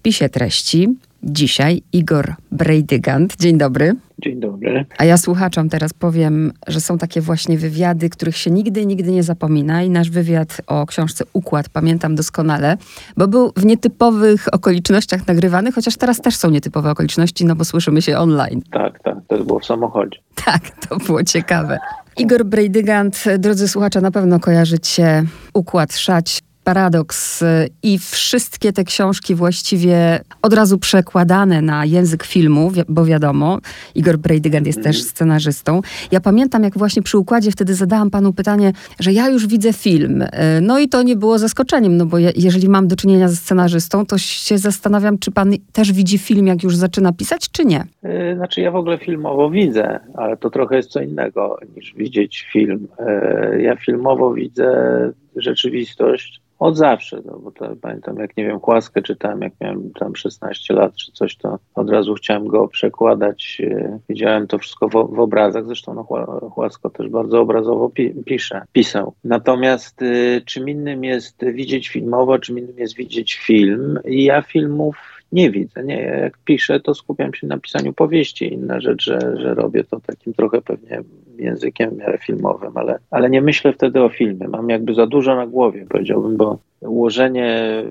spisie treści. Dzisiaj Igor Brejdygant. Dzień dobry. Dzień dobry. A ja słuchaczom teraz powiem, że są takie właśnie wywiady, których się nigdy, nigdy nie zapomina. I nasz wywiad o książce Układ pamiętam doskonale, bo był w nietypowych okolicznościach nagrywany, chociaż teraz też są nietypowe okoliczności, no bo słyszymy się online. Tak, tak, to było w samochodzie. Tak, to było ciekawe. Igor Brejdygant, drodzy słuchacze, na pewno kojarzycie Układ Szać, paradoks i wszystkie te książki właściwie od razu przekładane na język filmu, bo wiadomo, Igor Brejdygant jest też scenarzystą. Ja pamiętam, jak właśnie przy układzie wtedy zadałam panu pytanie, że ja już widzę film. No i to nie było zaskoczeniem, no bo je, jeżeli mam do czynienia ze scenarzystą, to się zastanawiam, czy pan też widzi film, jak już zaczyna pisać, czy nie? Y, znaczy ja w ogóle filmowo widzę, ale to trochę jest co innego niż widzieć film. Y, ja filmowo widzę rzeczywistość, od zawsze, no, bo to, pamiętam, jak nie wiem, Chłaskę czytałem, jak miałem tam 16 lat czy coś, to od razu chciałem go przekładać. E, widziałem to wszystko w, w obrazach, zresztą no, Chłasko też bardzo obrazowo pi, pisze, pisał. Natomiast y, czym innym jest widzieć filmowo, czym innym jest widzieć film. I ja filmów nie widzę. Nie, jak piszę, to skupiam się na pisaniu powieści. Inna rzecz, że, że robię to takim trochę pewnie językiem w miarę filmowym, ale, ale nie myślę wtedy o filmie. Mam jakby za dużo na głowie, powiedziałbym, bo ułożenie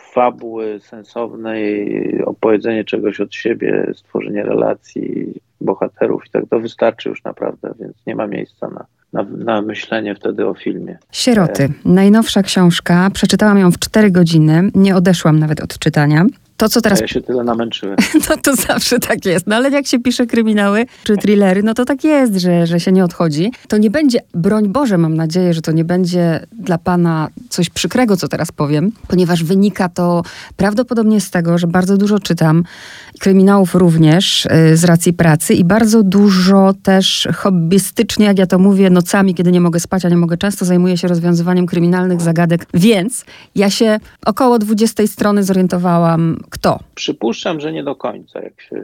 fabuły sensownej, opowiedzenie czegoś od siebie, stworzenie relacji, bohaterów i tak, to wystarczy już naprawdę, więc nie ma miejsca na, na, na, myślenie wtedy o filmie. Sieroty. Najnowsza książka. Przeczytałam ją w cztery godziny. Nie odeszłam nawet od czytania. To, co teraz... Ja się tyle namęczyłem. No to zawsze tak jest. No ale jak się pisze kryminały czy thrillery, no to tak jest, że, że się nie odchodzi. To nie będzie, broń Boże, mam nadzieję, że to nie będzie dla pana coś przykrego, co teraz powiem, ponieważ wynika to prawdopodobnie z tego, że bardzo dużo czytam, kryminałów również y, z racji pracy i bardzo dużo też hobbystycznie, jak ja to mówię, nocami, kiedy nie mogę spać, a nie mogę często, zajmuję się rozwiązywaniem kryminalnych zagadek, więc ja się około 20 strony zorientowałam, kto? Przypuszczam, że nie do końca, jak się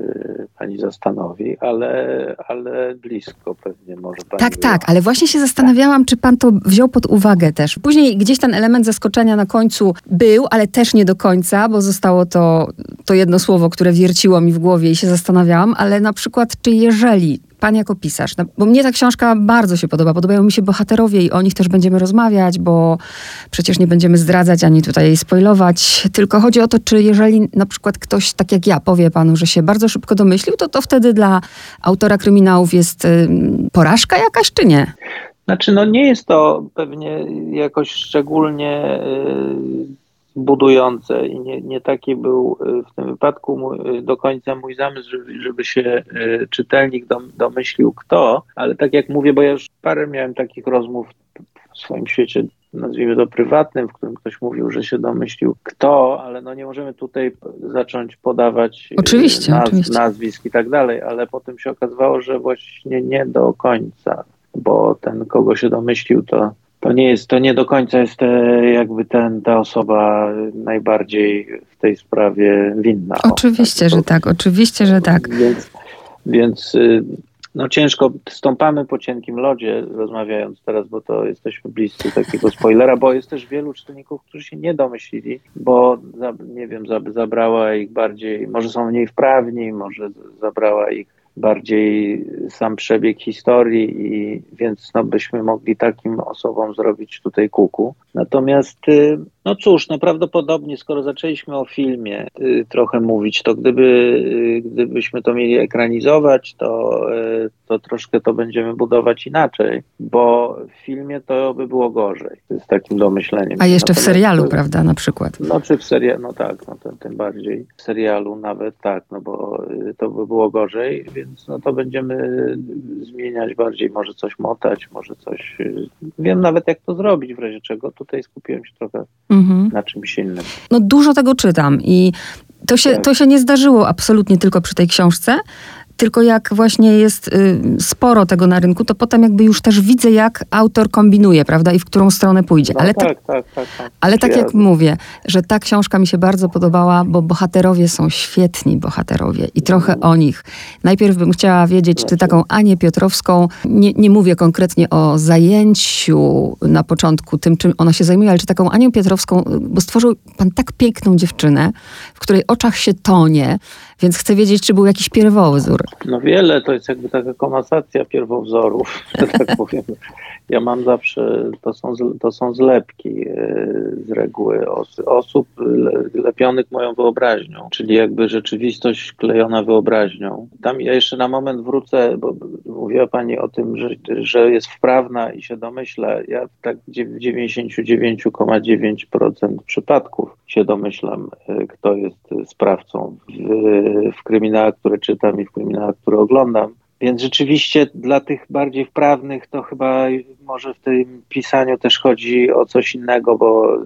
pani zastanowi, ale, ale blisko pewnie może pani. Tak, tak, ale właśnie się zastanawiałam, czy pan to wziął pod uwagę też. Później gdzieś ten element zaskoczenia na końcu był, ale też nie do końca, bo zostało to, to jedno słowo, które wierciło mi w głowie i się zastanawiałam, ale na przykład, czy jeżeli pan jako pisarz, no, bo mnie ta książka bardzo się podoba, podobają mi się bohaterowie i o nich też będziemy rozmawiać, bo przecież nie będziemy zdradzać ani tutaj spoilować, tylko chodzi o to, czy jeżeli na przykład ktoś, tak jak ja, powie panu, że się bardzo szybko domyślił, to to wtedy dla autora kryminałów jest y, porażka jakaś, czy nie? Znaczy, no nie jest to pewnie jakoś szczególnie y, budujące i nie, nie taki był y, w tym wypadku mój, y, do końca mój zamysł, żeby, żeby się y, czytelnik domyślił kto, ale tak jak mówię, bo ja już parę miałem takich rozmów w swoim świecie nazwijmy to prywatnym, w którym ktoś mówił, że się domyślił kto, ale no nie możemy tutaj zacząć podawać oczywiście, naz oczywiście. nazwisk i tak dalej, ale potem się okazywało, że właśnie nie do końca, bo ten, kogo się domyślił, to to nie jest, to nie do końca jest e, jakby ten, ta osoba najbardziej w tej sprawie winna. Oczywiście, tak, że tak, oczywiście, że tak. Więc, więc y, no ciężko, stąpamy po cienkim lodzie rozmawiając teraz, bo to jesteśmy bliscy takiego spoilera, bo jest też wielu czytelników, którzy się nie domyślili, bo nie wiem, zabrała ich bardziej, może są mniej wprawni, może zabrała ich bardziej sam przebieg historii i więc no, byśmy mogli takim osobom zrobić tutaj kuku. Natomiast y, no cóż, no prawdopodobnie skoro zaczęliśmy o filmie y, trochę mówić, to gdyby, y, gdybyśmy to mieli ekranizować, to, y, to troszkę to będziemy budować inaczej, bo w filmie to by było gorzej, z takim domyśleniem. A jeszcze w serialu, to, prawda, na przykład? No czy w serialu, no tak, no tym, tym bardziej w serialu nawet tak, no bo y, to by było gorzej, więc no to będziemy zmieniać bardziej, może coś motać, może coś, y, wiem nawet jak to zrobić w razie czego, tutaj skupiłem się trochę mhm. na czymś innym. No dużo tego czytam i to się, tak. to się nie zdarzyło absolutnie tylko przy tej książce, tylko jak właśnie jest y, sporo tego na rynku, to potem jakby już też widzę, jak autor kombinuje, prawda, i w którą stronę pójdzie. No ale tak, tak, tak, tak, tak. Ale tak Ja- jak mówię, że ta książka mi się bardzo podobała, bo bohaterowie są świetni bohaterowie i trochę o nich. Najpierw bym chciała wiedzieć, czy taką Anię Piotrowską, nie, nie mówię konkretnie o zajęciu na początku, tym czym ona się zajmuje, ale czy taką Anią Piotrowską, bo stworzył pan tak piękną dziewczynę, w której oczach się tonie, więc chcę wiedzieć, czy był jakiś pierwowzór. No wiele, to jest jakby taka komasacja pierwowzorów, że tak powiem. Ja mam zawsze, to są, to są zlepki e, z reguły os, osób le, lepionych moją wyobraźnią, czyli jakby rzeczywistość klejona wyobraźnią. Tam ja jeszcze na moment wrócę, bo mówiła Pani o tym, że, że jest wprawna i się domyśla. Ja tak w 99,9% przypadków się domyślam, e, kto jest sprawcą w, w kryminałach, które czytam i w kryminałach, które oglądam. Więc rzeczywiście dla tych bardziej wprawnych to chyba może w tym pisaniu też chodzi o coś innego, bo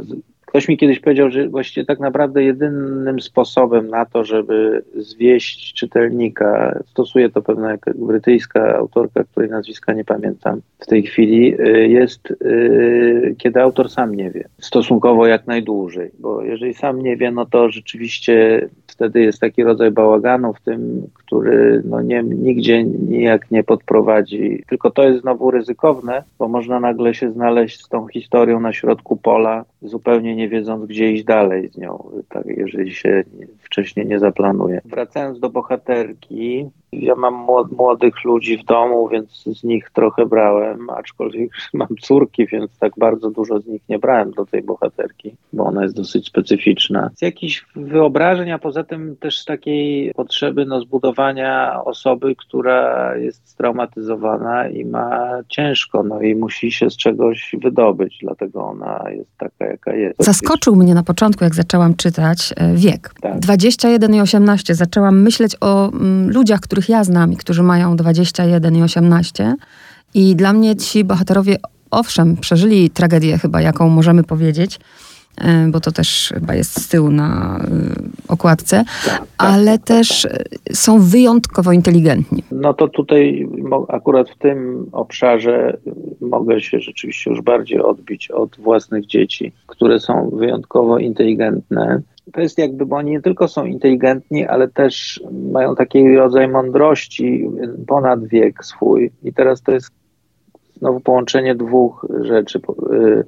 ktoś mi kiedyś powiedział, że właściwie tak naprawdę jedynym sposobem na to, żeby zwieść czytelnika, stosuje to pewna brytyjska autorka, której nazwiska nie pamiętam w tej chwili, y, jest y, kiedy autor sam nie wie. Stosunkowo jak najdłużej, bo jeżeli sam nie wie, no to rzeczywiście wtedy jest taki rodzaj bałaganu w tym, który no nie, nigdzie nijak nie podprowadzi. Tylko to jest znowu ryzykowne, bo można nagle się znaleźć z tą historią na środku pola, zupełnie nie wiedząc, gdzie iść dalej z nią, tak, jeżeli się nie- wcześniej nie zaplanuje. Wracając do bohaterki, ja mam młod- młodych ludzi w domu, więc z nich trochę brałem, aczkolwiek mam córki, więc tak bardzo dużo z nich nie brałem do tej bohaterki, bo ona jest dosyć specyficzna. Z jakichś wyobrażeń, a poza tym też z takiej potrzeby no, zbudowania osoby, która jest straumatyzowana i ma ciężko, no i musi się z czegoś wydobyć, dlatego ona jest taka, jaka jest. Zaskoczył mnie na początku, jak zaczęłam czytać e, wiek. Tak. 21 i 18. Zaczęłam myśleć o mm, ludziach, których ja znam i którzy mają 21 i 18. I dla mnie ci bohaterowie, owszem, przeżyli tragedię chyba, jaką możemy powiedzieć, e, bo to też chyba jest z tyłu na y, okładce, ale też e, są wyjątkowo inteligentni. No to tutaj akurat w tym obszarze y, mogę się rzeczywiście już bardziej odbić od własnych dzieci, które są wyjątkowo inteligentne. To jest jakby, bo oni nie tylko są inteligentni, ale też mają taki rodzaj mądrości ponad wiek swój. I teraz to jest znowu połączenie dwóch rzeczy. Y,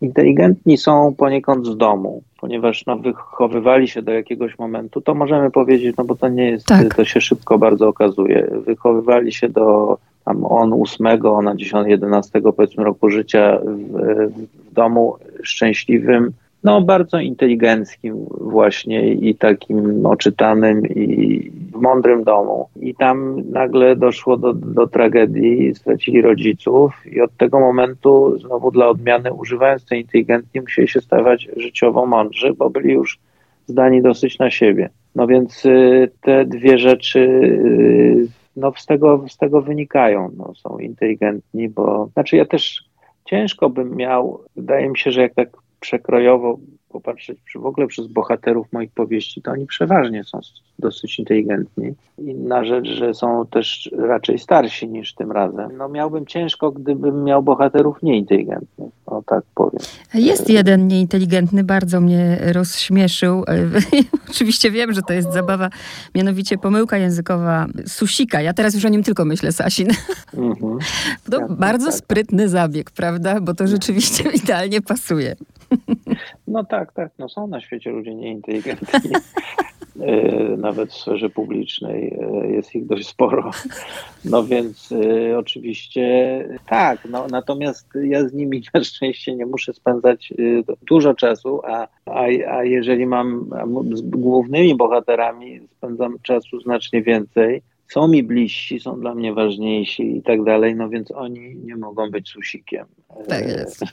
Inteligentni są poniekąd z domu, ponieważ no, wychowywali się do jakiegoś momentu, to możemy powiedzieć, no bo to nie jest, Tak. to się szybko bardzo okazuje. Wychowywali się do tam on ósmego, ona 10, 11 powiedzmy roku życia w, w domu szczęśliwym, no bardzo inteligenckim właśnie i takim oczytanym i w mądrym domu. I tam nagle doszło do, do tragedii, stracili rodziców i od tego momentu znowu dla odmiany używając tej inteligencji musieli się stawać życiowo mądrzy, bo byli już zdani dosyć na siebie. No więc y, te dwie rzeczy y, no, z, tego, z tego wynikają. No, są inteligentni, bo znaczy ja też ciężko bym miał, wydaje mi się, że jak tak przekrojowo popatrzeć przy, w ogóle przez bohaterów moich powieści, to oni przeważnie są dosyć inteligentni. Inna rzecz, że są też raczej starsi niż tym razem. No miałbym ciężko, gdybym miał bohaterów nieinteligentnych, o tak powiem. Jest jeden nieinteligentny, bardzo mnie rozśmieszył. Oczywiście wiem, że to jest zabawa, mianowicie pomyłka językowa Susika. Ja teraz już o nim tylko myślę, Sasin. Mhm. To Tak, bardzo tak. sprytny zabieg, prawda? Bo to rzeczywiście idealnie pasuje. No tak, tak. No są na świecie ludzie nieinteligentni. E, Nawet w sferze publicznej e, jest ich dość sporo. No więc e, oczywiście tak. No, natomiast ja z nimi na szczęście nie muszę spędzać dużo czasu, a, a, a jeżeli mam z głównymi bohaterami spędzam czasu znacznie więcej. Są mi bliżsi, są dla mnie ważniejsi i tak dalej, no więc oni nie mogą być susikiem. Tak jest.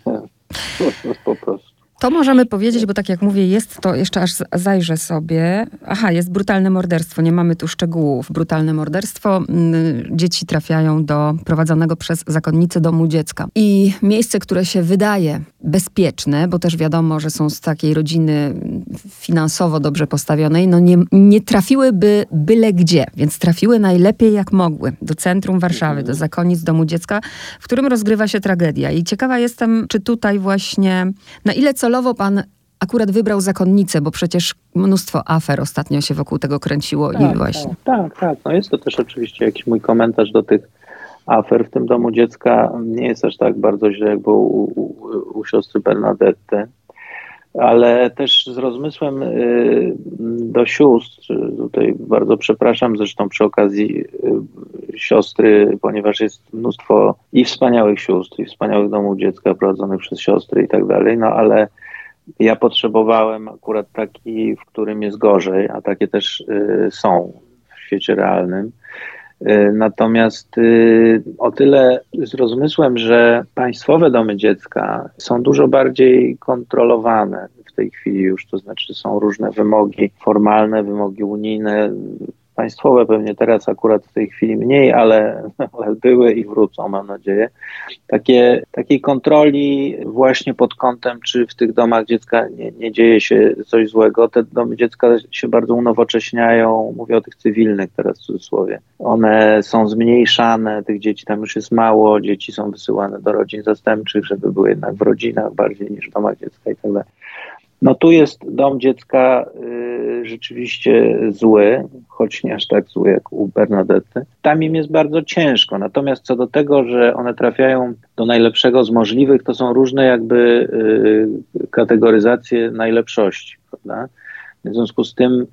po prostu. To możemy powiedzieć, bo tak jak mówię, jest to, jeszcze aż zajrzę sobie. Aha, jest brutalne morderstwo, nie mamy tu szczegółów. Brutalne morderstwo. Mm, dzieci trafiają do prowadzonego przez zakonnicę domu dziecka. I miejsce, które się wydaje bezpieczne, bo też wiadomo, że są z takiej rodziny finansowo dobrze postawionej, no nie, nie trafiłyby byle gdzie, więc trafiły najlepiej jak mogły do centrum Warszawy, do zakonnic domu dziecka, w którym rozgrywa się tragedia. I ciekawa jestem, czy tutaj właśnie, na ile celowo pan akurat wybrał zakonnicę, bo przecież mnóstwo afer ostatnio się wokół tego kręciło tak, i właśnie. Tak, tak, tak. No jest to też oczywiście jakiś mój komentarz do tych afer w tym domu dziecka. Nie jest aż tak bardzo źle, jak było u, u, u siostry Bernadette ale też z rozmysłem y, do sióstr, tutaj bardzo przepraszam zresztą przy okazji y, siostry, ponieważ jest mnóstwo i wspaniałych sióstr, i wspaniałych domów dziecka prowadzonych przez siostry i tak dalej, no ale ja potrzebowałem akurat taki, w którym jest gorzej, a takie też y, są w świecie realnym. Y, natomiast y, o tyle z rozmysłem, że państwowe domy dziecka są dużo bardziej kontrolowane w tej chwili już, to znaczy są różne wymogi formalne, wymogi unijne, państwowe pewnie teraz akurat w tej chwili mniej, ale, ale były i wrócą, mam nadzieję. Takie, takiej kontroli właśnie pod kątem, czy w tych domach dziecka nie, nie dzieje się coś złego. Te domy dziecka się bardzo unowocześniają, mówię o tych cywilnych teraz w cudzysłowie. One są zmniejszane, tych dzieci tam już jest mało, dzieci są wysyłane do rodzin zastępczych, żeby były jednak w rodzinach bardziej niż w domach dziecka i tak dalej. No tu jest dom dziecka y, rzeczywiście zły, choć nie aż tak zły jak u Bernadette. Tam im jest bardzo ciężko. Natomiast co do tego, że one trafiają do najlepszego z możliwych, to są różne jakby y, kategoryzacje najlepszości, prawda? W związku z tym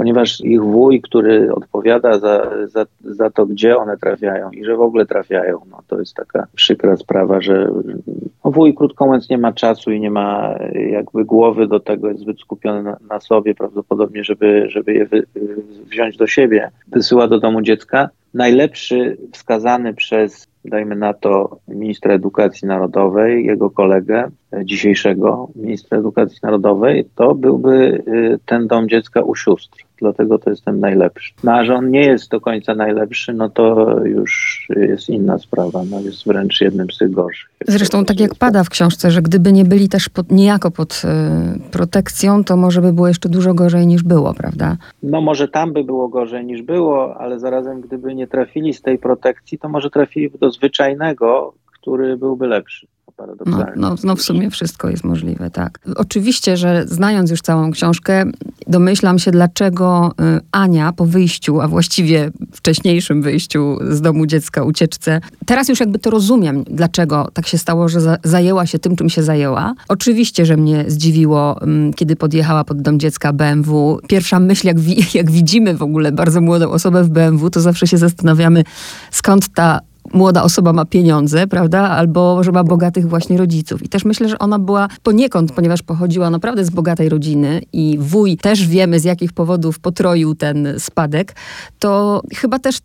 ponieważ ich wuj, który odpowiada za, za, za to, gdzie one trafiają i że w ogóle trafiają, no to jest taka przykra sprawa, że no wuj, krótko mówiąc, nie ma czasu i nie ma jakby głowy do tego, jest zbyt skupiony na, na sobie prawdopodobnie, żeby, żeby je wy, wziąć do siebie. Wysyła do domu dziecka. Najlepszy wskazany przez dajmy na to ministra edukacji narodowej, jego kolegę, dzisiejszego ministra edukacji narodowej, to byłby y, ten dom dziecka u sióstr. Dlatego to jest ten najlepszy. No a że on nie jest do końca najlepszy, no to już jest inna sprawa. No jest wręcz jednym z tych gorszych. Zresztą tak jak pada w książce, że gdyby nie byli też pod, niejako pod y, protekcją, to może by było jeszcze dużo gorzej niż było, prawda? No może tam by było gorzej niż było, ale zarazem gdyby nie trafili z tej protekcji, to może trafili do zwyczajnego, który byłby lepszy. No, no, no w sumie wszystko jest możliwe, tak. Oczywiście, że znając już całą książkę, domyślam się, dlaczego y, Ania po wyjściu, a właściwie wcześniejszym wyjściu z domu dziecka, ucieczce, teraz już jakby to rozumiem, dlaczego tak się stało, że za, zajęła się tym, czym się zajęła. Oczywiście, że mnie zdziwiło, mm, kiedy podjechała pod dom dziecka BMW. Pierwsza myśl, jak, wi jak widzimy w ogóle bardzo młodą osobę w BMW, to zawsze się zastanawiamy, skąd ta młoda osoba ma pieniądze, prawda, albo że ma bogatych właśnie rodziców. I też myślę, że ona była poniekąd, ponieważ pochodziła naprawdę z bogatej rodziny i wuj też wiemy z jakich powodów potroił ten spadek, to chyba też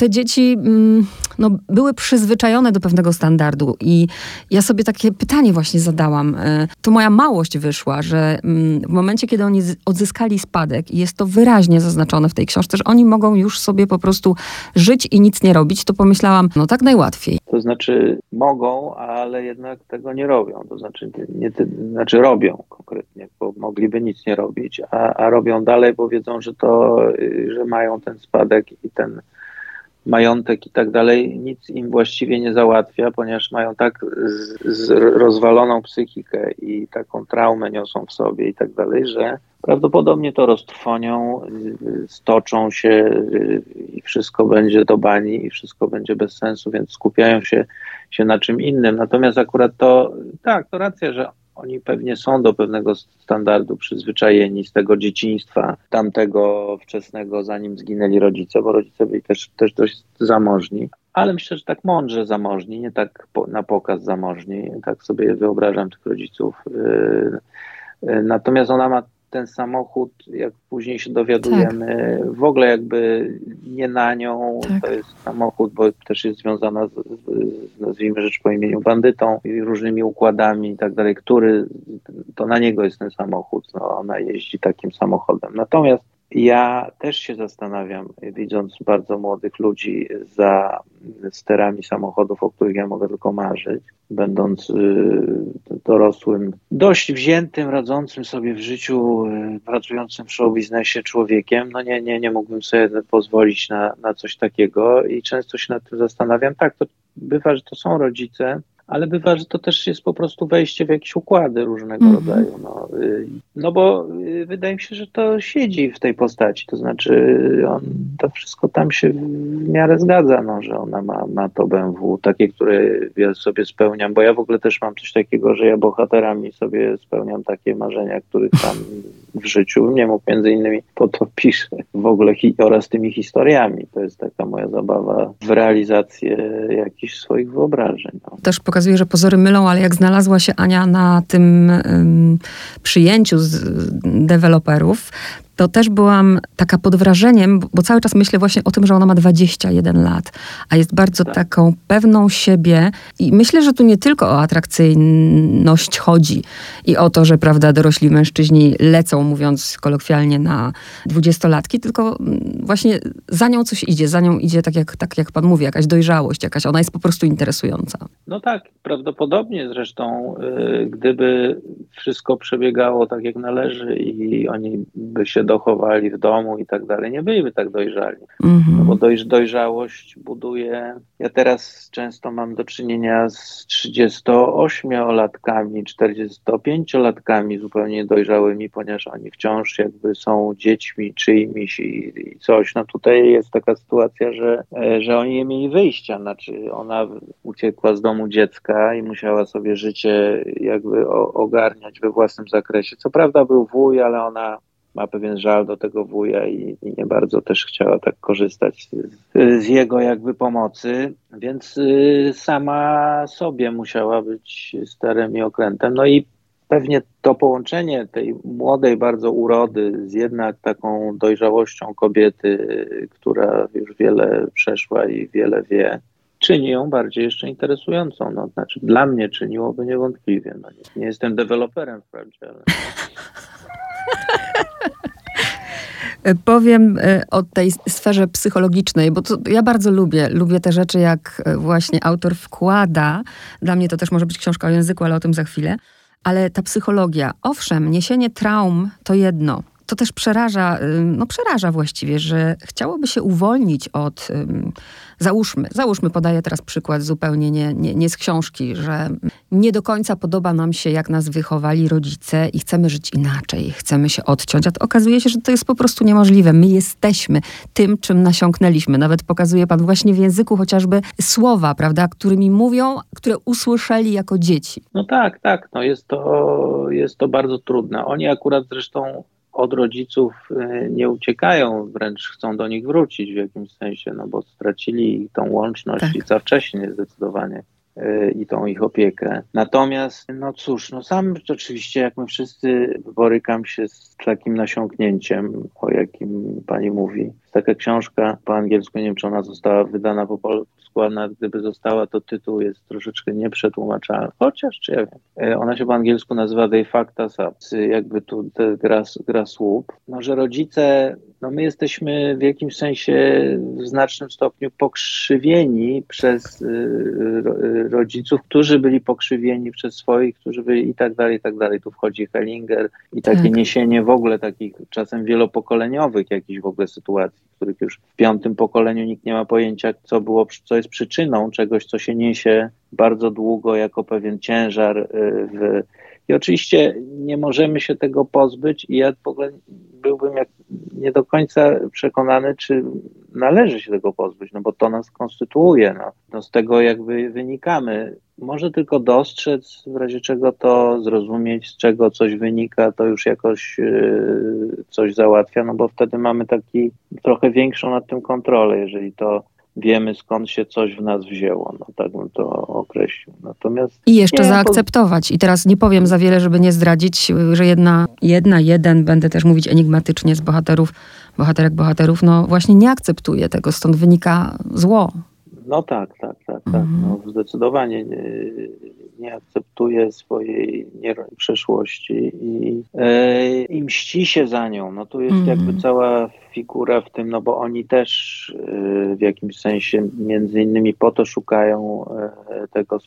te dzieci mm, no, były przyzwyczajone do pewnego standardu. I ja sobie takie pytanie właśnie zadałam. E, to moja małość wyszła, że mm, w momencie, kiedy oni odzyskali spadek, i jest to wyraźnie zaznaczone w tej książce, że oni mogą już sobie po prostu żyć i nic nie robić, to pomyślałam, no tak najłatwiej. To znaczy mogą, ale jednak tego nie robią. To znaczy, nie, znaczy robią konkretnie, bo mogliby nic nie robić, a, a robią dalej, bo wiedzą, że to, y, że mają ten spadek i ten majątek i tak dalej, nic im właściwie nie załatwia, ponieważ mają tak z, z rozwaloną psychikę i taką traumę niosą w sobie i tak dalej, że prawdopodobnie to roztrwonią, stoczą się i wszystko będzie do bani i wszystko będzie bez sensu, więc skupiają się, się na czym innym. Natomiast akurat to, tak, to racja, że oni pewnie są do pewnego standardu przyzwyczajeni z tego dzieciństwa tamtego wczesnego, zanim zginęli rodzice, bo rodzice byli też, też dość zamożni. Ale myślę, że tak mądrze zamożni, nie tak po, na pokaz zamożni. Tak sobie wyobrażam tych rodziców. Yy, yy, natomiast ona ma ten samochód, jak później się dowiadujemy, tak. w ogóle jakby nie na nią. Tak. To jest samochód, bo też jest związana z, z, nazwijmy rzecz po imieniu, bandytą i różnymi układami i tak dalej, który, to na niego jest ten samochód. No, ona jeździ takim samochodem. Natomiast ja też się zastanawiam, widząc bardzo młodych ludzi za sterami samochodów, o których ja mogę tylko marzyć, będąc y, dorosłym, dość wziętym, radzącym sobie w życiu, y, pracującym w show biznesie człowiekiem, no nie, nie, nie mógłbym sobie pozwolić na, na coś takiego i często się nad tym zastanawiam. Tak, to bywa, że to są rodzice, ale bywa, że to też jest po prostu wejście w jakieś układy różnego mm -hmm. rodzaju. No, y, no bo y, wydaje mi się, że to siedzi w tej postaci, to znaczy on, to wszystko tam się w miarę zgadza, no, że ona ma, ma to BMW, takie, które ja sobie spełniam, bo ja w ogóle też mam coś takiego, że ja bohaterami sobie spełniam takie marzenia, których tam w życiu nie mógł między innymi po to piszę w ogóle oraz tymi historiami. To jest taka moja zabawa w realizację jakichś swoich wyobrażeń. No. Też pokazuje, że pozory mylą, ale jak znalazła się Ania na tym przyjęciu z deweloperów, to też byłam taka pod wrażeniem, bo cały czas myślę właśnie o tym, że ona ma 21 lat, a jest bardzo tak. taką pewną siebie i myślę, że tu nie tylko o atrakcyjność chodzi i o to, że prawda, dorośli mężczyźni lecą, mówiąc kolokwialnie, na dwudziestolatki, tylko mm, właśnie za nią coś idzie, za nią idzie, tak jak, tak jak pan mówi, jakaś dojrzałość, jakaś, ona jest po prostu interesująca. No tak, prawdopodobnie zresztą, y, gdyby wszystko przebiegało tak jak należy i oni by się dochowali w domu i tak dalej, nie byliby tak dojrzali. Mhm. No bo dojrz dojrzałość buduje. Ja teraz często mam do czynienia z 38-latkami, 45-latkami zupełnie dojrzałymi, ponieważ oni wciąż jakby są dziećmi czyimiś i, i coś. No tutaj jest taka sytuacja, że, e, że oni nie mieli wyjścia. Znaczy ona uciekła z domu dziecka i musiała sobie życie jakby ogarniać we własnym zakresie. Co prawda był wuj, ale ona ma pewien żal do tego wuja i, i, nie bardzo też chciała tak korzystać z, z jego jakby pomocy, więc y, sama sobie musiała być starym i okrętem. No i pewnie to połączenie tej młodej bardzo urody z jednak taką dojrzałością kobiety, która już wiele przeszła i wiele wie, czyni ją bardziej jeszcze interesującą. No, znaczy dla mnie czyniłoby niewątpliwie. No, nie, nie jestem deweloperem wprawdzie, ale... Powiem e, o tej sferze psychologicznej, bo to ja bardzo lubię. Lubię te rzeczy, jak e, właśnie autor wkłada. Dla mnie to też może być książka o języku, ale o tym za chwilę. Ale ta psychologia, owszem, niesienie traum to jedno. To też przeraża, no przeraża właściwie, że chciałoby się uwolnić od Załóżmy, załóżmy, podaję teraz przykład zupełnie nie, nie, nie z książki, że nie do końca podoba nam się, jak nas wychowali rodzice i chcemy żyć inaczej, chcemy się odciąć, a to okazuje się, że to jest po prostu niemożliwe. My jesteśmy tym, czym nasiąknęliśmy. Nawet pokazuje pan właśnie w języku chociażby słowa, prawda, którymi mówią, które usłyszeli jako dzieci. No tak, tak, no jest to, jest to bardzo trudne. Oni akurat zresztą od rodziców y, nie uciekają, wręcz chcą do nich wrócić w jakimś sensie, no bo stracili tą łączność tak. i za wcześnie zdecydowanie y, i tą ich opiekę. Natomiast, no cóż, no sam oczywiście, jak my wszyscy, borykam się z takim nasiąknięciem, o jakim pani mówi. Jest taka książka po angielsku, nie wiem, czy ona została wydana po polsku, a gdyby została, to tytuł jest troszeczkę nieprzetłumaczalny. Chociaż, czy ja wiem. E, ona się po angielsku nazywa Fucked Us Up, jakby tu gra, gra słup. No, że rodzice, no my jesteśmy w jakimś sensie w znacznym stopniu pokrzywieni przez y, y, rodziców, którzy byli pokrzywieni przez swoich, którzy byli i tak dalej, i tak dalej. Tu wchodzi Hellinger i takie tak. niesienie w ogóle takich czasem wielopokoleniowych jakichś w ogóle sytuacji, których już w piątym pokoleniu nikt nie ma pojęcia, co było, co jest przyczyną czegoś, co się niesie bardzo długo jako pewien ciężar y, w i oczywiście nie możemy się tego pozbyć i ja w ogóle byłbym jak nie do końca przekonany, czy należy się tego pozbyć, no bo to nas konstytuuje, no. no z tego jakby wynikamy. Może tylko dostrzec, w razie czego to zrozumieć, z czego coś wynika, to już jakoś yy, coś załatwia, no bo wtedy mamy taki trochę większą nad tym kontrolę, jeżeli to wiemy skąd się coś w nas wzięło, no tak bym to określił. Natomiast I jeszcze nie, zaakceptować. To... I teraz nie powiem za wiele, żeby nie zdradzić, że jedna, jedna, jeden, będę też mówić enigmatycznie z bohaterów, bohaterek, bohaterów, no właśnie nie akceptuje tego, stąd wynika zło. No tak, tak, tak, tak. Mhm. No, zdecydowanie nie, nie akceptuje swojej przeszłości i, e, i mści się za nią. No tu jest mm. jakby cała figura w tym, no bo oni też e, w jakimś sensie między innymi po to szukają e, tego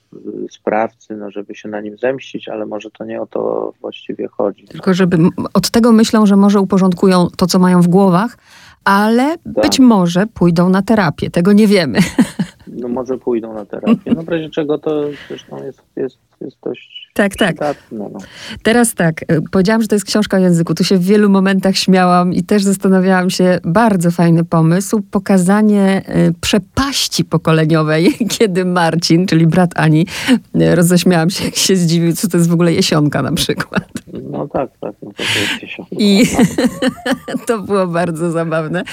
sprawcy, no żeby się na nim zemścić, ale może to nie o to właściwie chodzi. Tylko żeby od tego myślą, że może uporządkują to, co mają w głowach, ale tak. być może pójdą na terapię. Tego nie wiemy. No może pójdą na terapię. No w razie czego to zresztą jest, jest, jest dość tak, tak. No. Teraz tak, y, powiedziałam, że to jest książka o języku. Tu się w wielu momentach śmiałam i też zastanawiałam się, bardzo fajny pomysł, pokazanie y, przepaści pokoleniowej, kiedy Marcin, czyli brat Ani, y, roześmiałam się, jak się zdziwił, co to jest w ogóle jesionka na przykład. No tak, tak, no to, jest jesionka. I to było bardzo zabawne.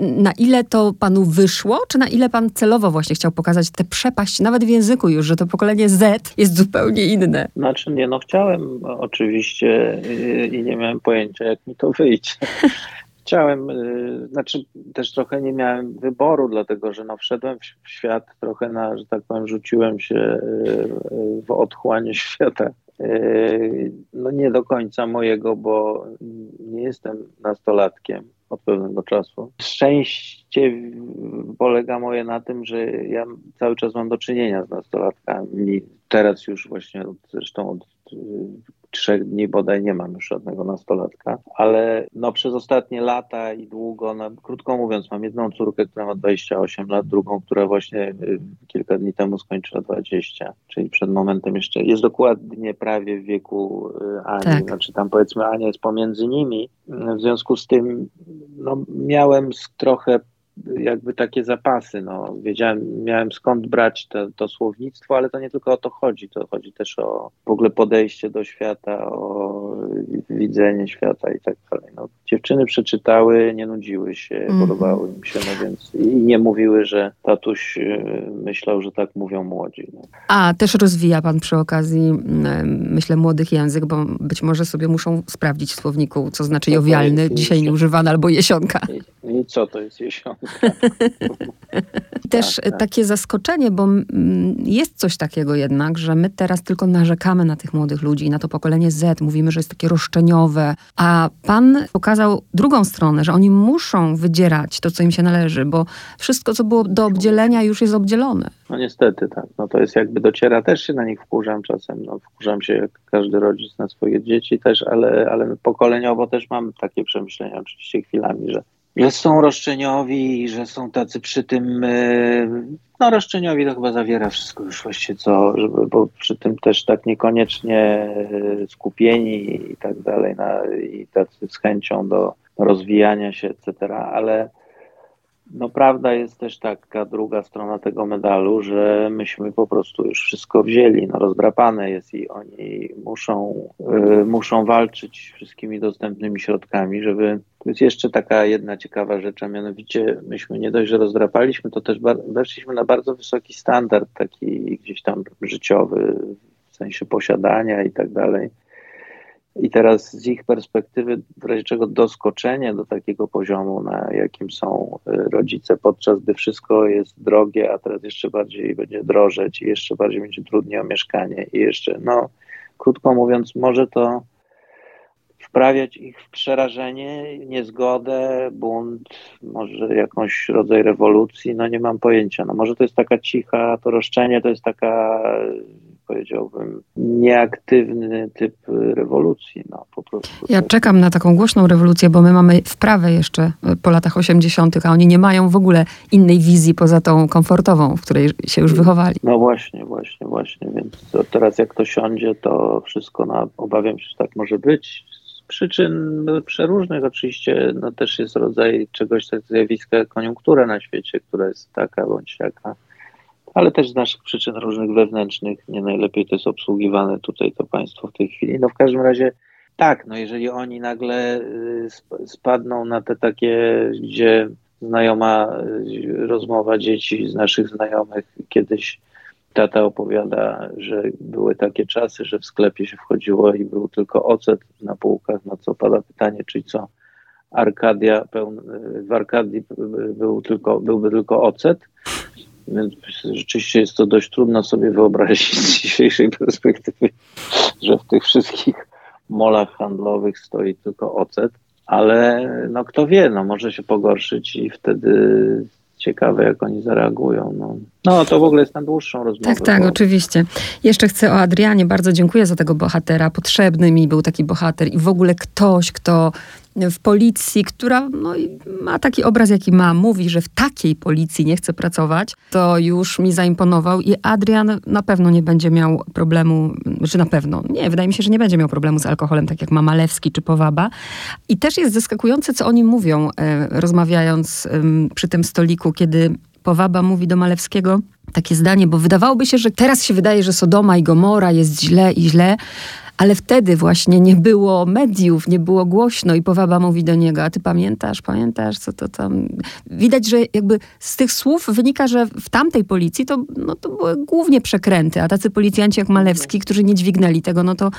Na ile to panu wyszło, czy na ile pan celowo właśnie chciał pokazać tę przepaść, nawet w języku już, że to pokolenie Z jest zupełnie inne? Znaczy nie, no chciałem oczywiście y, i nie miałem pojęcia, jak mi to wyjdzie. Chciałem, y, znaczy też trochę nie miałem wyboru, dlatego że no wszedłem w świat trochę na, że tak powiem, rzuciłem się y, w otchłanie świata. No nie do końca mojego, bo nie jestem nastolatkiem od pewnego czasu. Szczęście polega moje na tym, że ja cały czas mam do czynienia z nastolatkami. Teraz już właśnie zresztą od trzech dni bodaj nie mam już żadnego nastolatka, ale no przez ostatnie lata i długo, no, krótko mówiąc, mam jedną córkę, która ma 28 lat, drugą, która właśnie y, kilka dni temu skończyła 20, czyli przed momentem jeszcze, jest dokładnie prawie w wieku y, Ani, tak. znaczy tam powiedzmy Ania jest pomiędzy nimi, w związku z tym no, miałem trochę jakby takie zapasy. No. Wiedziałem, miałem skąd brać to, to, słownictwo, ale to nie tylko o to chodzi. To chodzi też o w ogóle podejście do świata, o widzenie świata i tak dalej. No, dziewczyny przeczytały, nie nudziły się, mm. podobały im się, no więc i nie mówiły, że tatuś y, myślał, że tak mówią młodzi. No. A też rozwija pan przy okazji, myślę, młodych język, bo być może sobie muszą sprawdzić w słowniku, co znaczy jowialny, dzisiaj nieużywany albo jesionka. I, I co to jest jesionka? Też tak, tak. takie zaskoczenie, bo jest coś takiego jednak, że my teraz tylko narzekamy na tych młodych ludzi, na to pokolenie Z, mówimy, że jest takie roszczeniowe, a pan pokazał drugą stronę, że oni muszą wydzierać to, co im się należy, bo wszystko, co było do obdzielenia, już jest obdzielone. No niestety tak. No to jest jakby dociera, też się na nich wkurzam czasem. No, wkurzam się jak każdy rodzic na swoje dzieci też, ale, ale pokoleniowo też mam takie przemyślenia oczywiście chwilami, że że są roszczeniowi, że są tacy przy tym, e, no roszczeniowi to chyba zawiera wszystko już właściwie co, żeby, bo przy tym też tak niekoniecznie e, skupieni i tak dalej, na, i tacy z chęcią do rozwijania się, etc., ale no prawda jest też taka druga strona tego medalu, że myśmy po prostu już wszystko wzięli, no rozdrapane jest i oni muszą, y, muszą walczyć wszystkimi dostępnymi środkami, żeby... To jest jeszcze taka jedna ciekawa rzecz, a mianowicie myśmy nie dość, że rozdrapaliśmy, to też weszliśmy na bardzo wysoki standard taki gdzieś tam życiowy, w sensie posiadania i tak dalej. I teraz z ich perspektywy, w razie czego doskoczenie do takiego poziomu, na jakim są y, rodzice, podczas gdy wszystko jest drogie, a teraz jeszcze bardziej będzie drożeć i jeszcze bardziej będzie trudniej o mieszkanie i jeszcze, no krótko mówiąc, może to wprawiać ich w przerażenie, niezgodę, bunt, może jakąś rodzaj rewolucji, no nie mam pojęcia. No może to jest taka cicha, to roszczenie to jest taka powiedziałbym, nieaktywny typ rewolucji. No, po prostu. Ja czekam na taką głośną rewolucję, bo my mamy wprawę jeszcze po latach 80., a oni nie mają w ogóle innej wizji poza tą komfortową, w której się już wychowali. No właśnie, właśnie, właśnie. Więc teraz jak to siądzie, to wszystko, na, obawiam się, że tak może być. Z przyczyn przeróżnych oczywiście, no też jest rodzaj czegoś, tak zjawiska koniunktura na świecie, która jest taka bądź jaka ale też z naszych przyczyn różnych wewnętrznych nie najlepiej to jest obsługiwane tutaj to państwo w tej chwili. No w każdym razie tak, no jeżeli oni nagle y, spadną na te takie, gdzie znajoma rozmowa dzieci z naszych znajomych kiedyś Tata opowiada, że były takie czasy, że w sklepie się wchodziło i był tylko ocet na półkach, na co pada pytanie, czyli co Arkadia, pełn, w Arkadii był tylko, byłby tylko ocet. Więc rzeczywiście jest to dość trudno sobie wyobrazić z dzisiejszej perspektywy, że w tych wszystkich molach handlowych stoi tylko ocet. Ale no kto wie, no może się pogorszyć i wtedy ciekawe, jak oni zareagują. No. no, to w ogóle jest na dłuższą rozmowę. Tak, tak, bo... oczywiście. Jeszcze chcę o Adrianie. Bardzo dziękuję za tego bohatera. Potrzebny mi był taki bohater i w ogóle ktoś, kto w policji, która no, ma taki obraz, jaki ma, mówi, że w takiej policji nie chce pracować, to już mi zaimponował i Adrian na pewno nie będzie miał problemu, czy na pewno, nie, wydaje mi się, że nie będzie miał problemu z alkoholem, tak jak ma Malewski czy Powaba. I też jest zaskakujące, co oni mówią, e, rozmawiając przy tym stoliku, kiedy Powaba mówi do Malewskiego takie zdanie, bo wydawałoby się, że teraz się wydaje, że Sodoma i Gomora jest źle i źle, ale wtedy właśnie nie było mediów, nie było głośno i Powaba mówi do niego, a ty pamiętasz, pamiętasz, co to tam... Widać, że jakby z tych słów wynika, że w tamtej policji to, no, to były głównie przekręty, a tacy policjanci jak Malewski, którzy nie dźwignęli tego, no to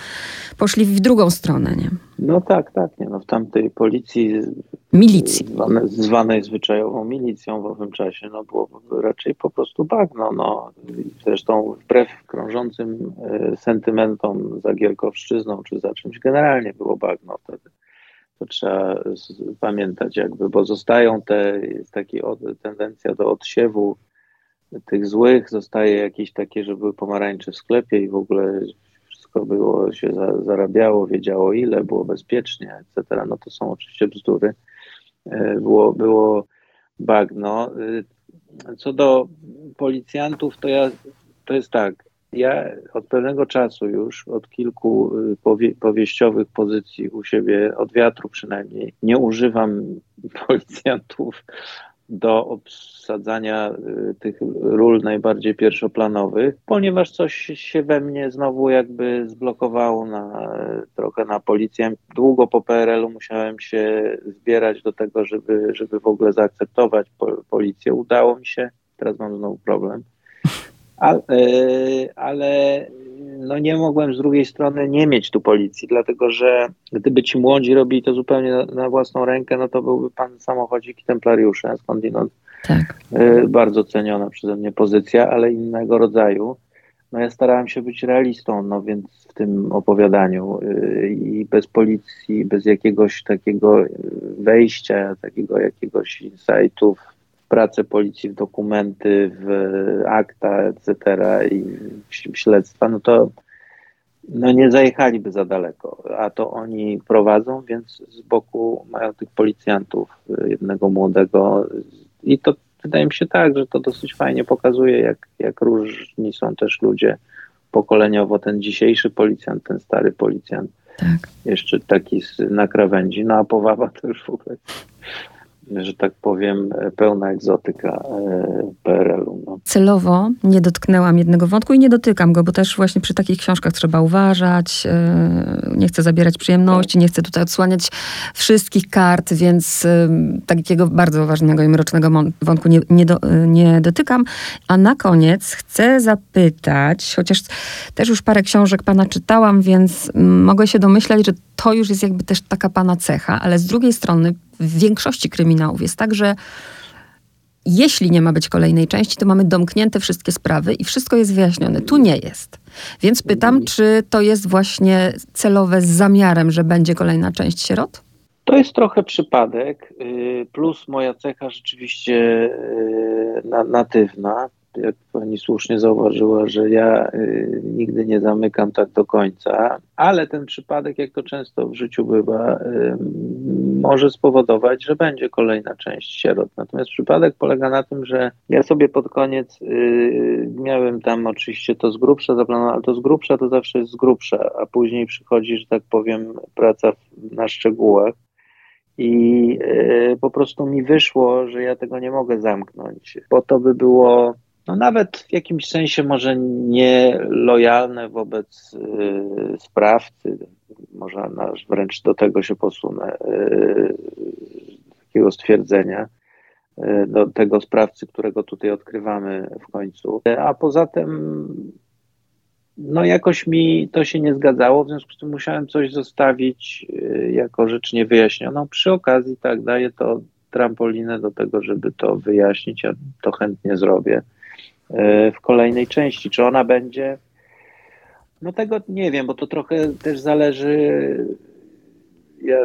poszli w drugą stronę, nie? No tak, tak, nie, no w tamtej policji milicji. Zwane, zwanej zwyczajową milicją w owym czasie, no było raczej po prostu bagno. No. Zresztą wbrew krążącym e, sentymentom za Gierkowszczyzną czy za czymś, generalnie było bagno wtedy. To trzeba pamiętać jakby, bo zostają te, jest taka tendencja do odsiewu tych złych, zostaje jakieś takie, że były pomarańcze w sklepie i w ogóle wszystko było, się za, zarabiało, wiedziało ile, było bezpiecznie, etc. No to są oczywiście bzdury. E, było, było bagno. E, co do policjantów, to ja to jest tak. Ja od pewnego czasu już, od kilku e, powie, powieściowych pozycji u siebie, od wiatru przynajmniej, nie używam policjantów do obsadzania y, tych ról najbardziej pierwszoplanowych, ponieważ coś się we mnie znowu jakby zblokowało na, trochę na policję. Długo po PRL-u musiałem się zbierać do tego, żeby, żeby w ogóle zaakceptować policję. Udało mi się, teraz mam znowu problem. Ale, ale no nie mogłem z drugiej strony nie mieć tu policji, dlatego że gdyby ci młodzi robili to zupełnie na, na własną rękę, no to byłby pan samochodzik i templariusze, skądinąd tak. y, bardzo ceniona przeze mnie pozycja, ale innego rodzaju. No ja starałem się być realistą, no więc w tym opowiadaniu y, i bez policji, bez jakiegoś takiego wejścia, takiego jakiegoś insightów, pracę policji w dokumenty, w akta, etc. i w śledztwa, no to no nie zajechaliby za daleko, a to oni prowadzą, więc z boku mają tych policjantów, jednego młodego i to wydaje mi się tak, że to dosyć fajnie pokazuje, jak, jak różni są też ludzie pokoleniowo, ten dzisiejszy policjant, ten stary policjant. Tak. Jeszcze taki na krawędzi, no a powawa to już w ogóle że tak powiem, pełna egzotyka e, PRL-u. No. Celowo nie dotknęłam jednego wątku i nie dotykam go, bo też właśnie przy takich książkach trzeba uważać. E, nie chcę zabierać przyjemności, nie chcę tutaj odsłaniać wszystkich kart, więc e, takiego bardzo ważnego i mrocznego wątku nie, nie, do, nie dotykam. A na koniec chcę zapytać, chociaż też już parę książek pana czytałam, więc mogę się domyślać, że to już jest jakby też taka pana cecha, ale z drugiej strony w większości kryminałów jest tak, że jeśli nie ma być kolejnej części, to mamy domknięte wszystkie sprawy i wszystko jest wyjaśnione. Tu nie jest. Więc pytam, czy to jest właśnie celowe z zamiarem, że będzie kolejna część sierot? To jest trochę przypadek, y, plus moja cecha rzeczywiście y, natywna jak pani słusznie zauważyła, że ja y, nigdy nie zamykam tak do końca, ale ten przypadek, jak to często w życiu bywa, y, może spowodować, że będzie kolejna część sierot. Natomiast przypadek polega na tym, że ja sobie pod koniec y, miałem tam oczywiście to z grubsza zaplanowane, ale to z grubsza to zawsze jest z grubsza, a później przychodzi, że tak powiem, praca na szczegółach. I po prostu mi wyszło, że ja tego nie mogę zamknąć, bo to by było no nawet w jakimś sensie może nielojalne wobec y, sprawcy, może wręcz do tego się posunę, y, takiego stwierdzenia, do tego sprawcy, którego tutaj odkrywamy w końcu. A poza tym no jakoś mi to się nie zgadzało, w związku z tym musiałem coś zostawić y, jako rzecz niewyjaśnioną. Przy okazji tak daję to trampolinę do tego, żeby to wyjaśnić, ja to chętnie zrobię y, w kolejnej części. Czy ona będzie? No tego nie wiem, bo to trochę też zależy. Ja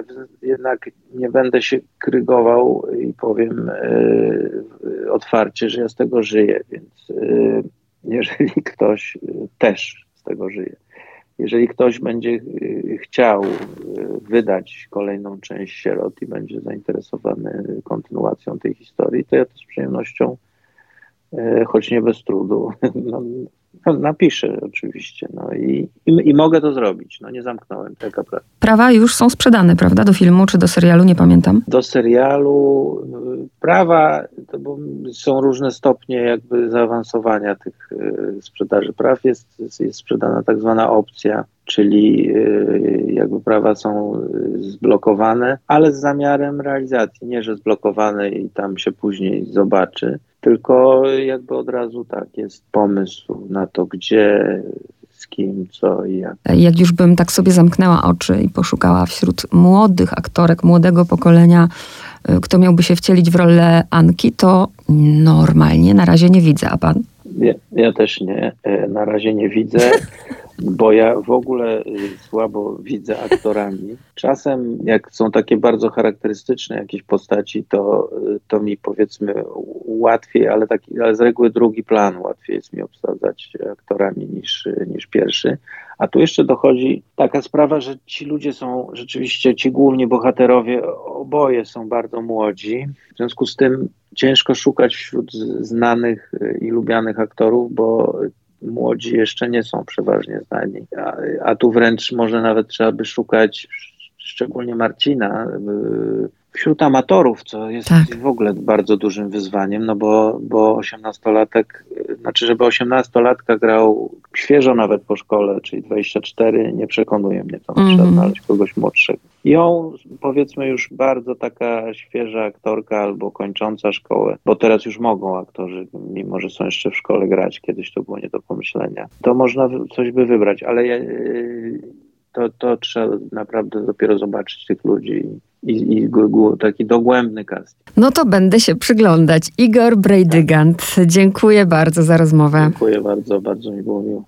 jednak nie będę się krygował i powiem y, otwarcie, że ja z tego żyję, więc jeżeli ktoś też z tego żyje. Jeżeli ktoś będzie chciał wydać kolejną część sierot i będzie zainteresowany kontynuacją tej historii, to ja to z przyjemnością, choć nie bez trudu, no, no, napiszę oczywiście. No i, i, i, mogę to zrobić. No nie zamknąłem tego. Prawa już są sprzedane, prawda? Do filmu czy do serialu, nie pamiętam. Do serialu prawa, to bo są różne stopnie jakby zaawansowania tych sprzedaży praw. Jest, jest sprzedana tak zwana opcja, czyli jakby prawa są zblokowane, ale z zamiarem realizacji. Nie, że zblokowane i tam się później zobaczy tylko jakby od razu tak, jest pomysł na to, gdzie, z kim, co i jak. Jak już bym tak sobie zamknęła oczy i poszukała wśród młodych aktorek, młodego pokolenia, y, kto miałby się wcielić w rolę Anki, to normalnie na razie nie widzę, a pan? Ja, ja też nie, e, na razie nie widzę. bo ja w ogóle y, słabo widzę aktorami. Czasem, jak są takie bardzo charakterystyczne jakieś postaci, to, y, to mi powiedzmy łatwiej, ale, taki, ale z reguły drugi plan łatwiej jest mi obsadzać aktorami niż, niż pierwszy. A tu jeszcze dochodzi taka sprawa, że ci ludzie są rzeczywiście, ci główni bohaterowie, oboje są bardzo młodzi. W związku z tym ciężko szukać wśród znanych i lubianych aktorów, bo młodzi jeszcze nie są przeważnie znani. A, a tu wręcz może nawet trzeba by szukać, szczególnie Marcina, wśród amatorów, co jest tak. w ogóle bardzo dużym wyzwaniem, no bo, bo 18-latek, znaczy, żeby 18-latka grał świeżo nawet po szkole, czyli 24, nie przekonuje mnie to, mm -hmm. trzeba znaleźć kogoś młodszego. Ją, powiedzmy, już bardzo taka świeża aktorka albo kończąca szkołę, bo teraz już mogą aktorzy, mimo że są jeszcze w szkole grać, kiedyś to było nie do pomyślenia. To można coś by wybrać, ale ja, to, to trzeba naprawdę dopiero zobaczyć tych ludzi i, i taki dogłębny cast. No to będę się przyglądać. Igor Brejdygant, dziękuję bardzo za rozmowę. Dziękuję bardzo, bardzo mi było miło.